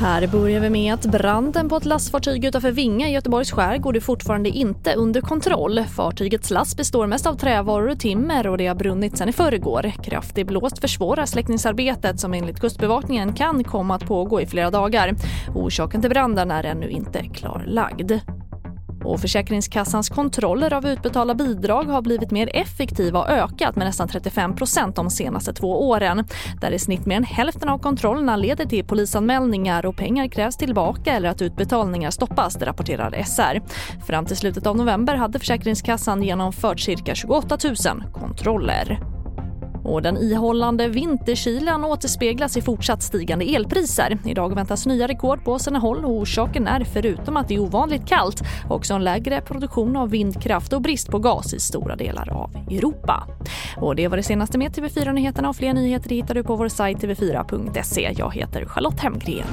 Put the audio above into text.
Här börjar vi med att branden på ett lastfartyg utanför Vinga i Göteborgs skärgård är fortfarande inte under kontroll. Fartygets last består mest av trävaror och timmer och det har brunnit sedan i förrgår. Kraftig blåst försvårar släckningsarbetet som enligt Kustbevakningen kan komma att pågå i flera dagar. Orsaken till branden är ännu inte klarlagd. Och Försäkringskassans kontroller av utbetalda bidrag har blivit mer effektiva och ökat med nästan 35% de senaste två åren. Där i snitt mer än hälften av kontrollerna leder till polisanmälningar och pengar krävs tillbaka eller att utbetalningar stoppas, det rapporterar SR. Fram till slutet av november hade Försäkringskassan genomfört cirka 28 000 kontroller. Och den ihållande vinterkylan återspeglas i fortsatt stigande elpriser. Idag väntas nya rekord på sina håll och orsaken är förutom att det är ovanligt kallt också en lägre produktion av vindkraft och brist på gas i stora delar av Europa. Och det var det senaste med TV4 Nyheterna och fler nyheter hittar du på vår sajt tv4.se. Jag heter Charlotte Hemgren.